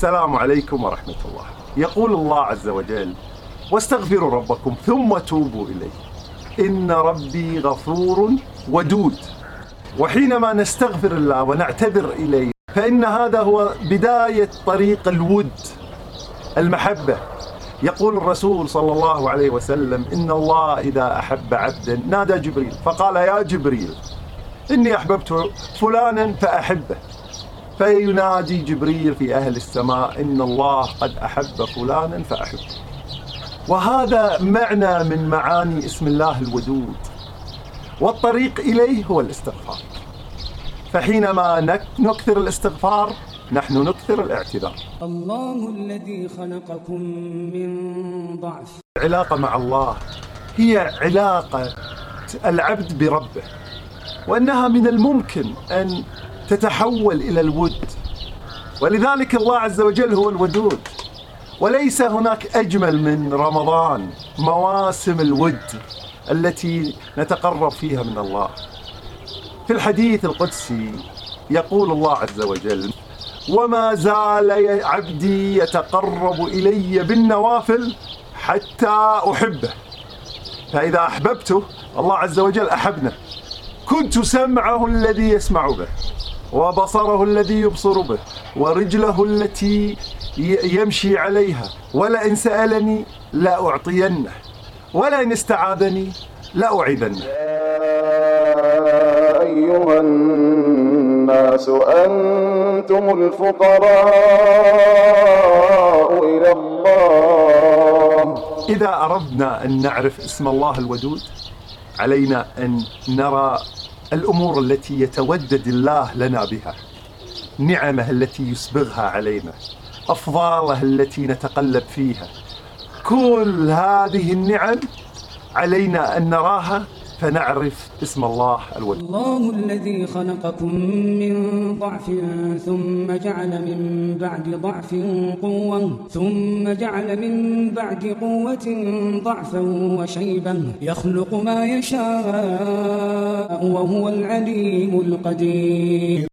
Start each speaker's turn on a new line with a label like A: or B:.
A: السلام عليكم ورحمة الله. يقول الله عز وجل واستغفروا ربكم ثم توبوا إليه. إن ربي غفور ودود. وحينما نستغفر الله ونعتذر إليه فإن هذا هو بداية طريق الود المحبة. يقول الرسول صلى الله عليه وسلم إن الله إذا أحب عبدا نادى جبريل فقال يا جبريل إني أحببت فلانا فأحبه. فينادي جبريل في أهل السماء إن الله قد أحب فلانا فأحبه وهذا معنى من معاني اسم الله الودود. والطريق إليه هو الاستغفار. فحينما نكثر الاستغفار نحن نكثر الاعتذار.
B: الله الذي خلقكم من ضعف.
A: العلاقة مع الله هي علاقة العبد بربه وأنها من الممكن أن تتحول إلى الود. ولذلك الله عز وجل هو الودود. وليس هناك أجمل من رمضان مواسم الود التي نتقرب فيها من الله. في الحديث القدسي يقول الله عز وجل وما زال عبدي يتقرب إلي بالنوافل حتى أحبه. فإذا أحببته الله عز وجل أحبنا كنت سمعه الذي يسمع به. وبصره الذي يبصر به ورجله التي يمشي عليها. ولئن سألني لأعطينه ولئن استعاذني لأعيذنه.
C: أيها الناس أنتم الفقراء إلى الله.
A: إذا أردنا أن نعرف اسم الله الودود علينا أن نرى الأمور التي يتودد الله لنا بها نعمه التي يسبغها علينا أفضاله التي نتقلب فيها. كل هذه النعم علينا أن نراها فنعرف اسم الله الودود
B: الله الذي خلقكم من ضعف ثم جعل من بعد ضعف قوة ثم جعل من بعد قوة ضعفا وشيبا. يخلق ما يشاء وهو العليم القدير.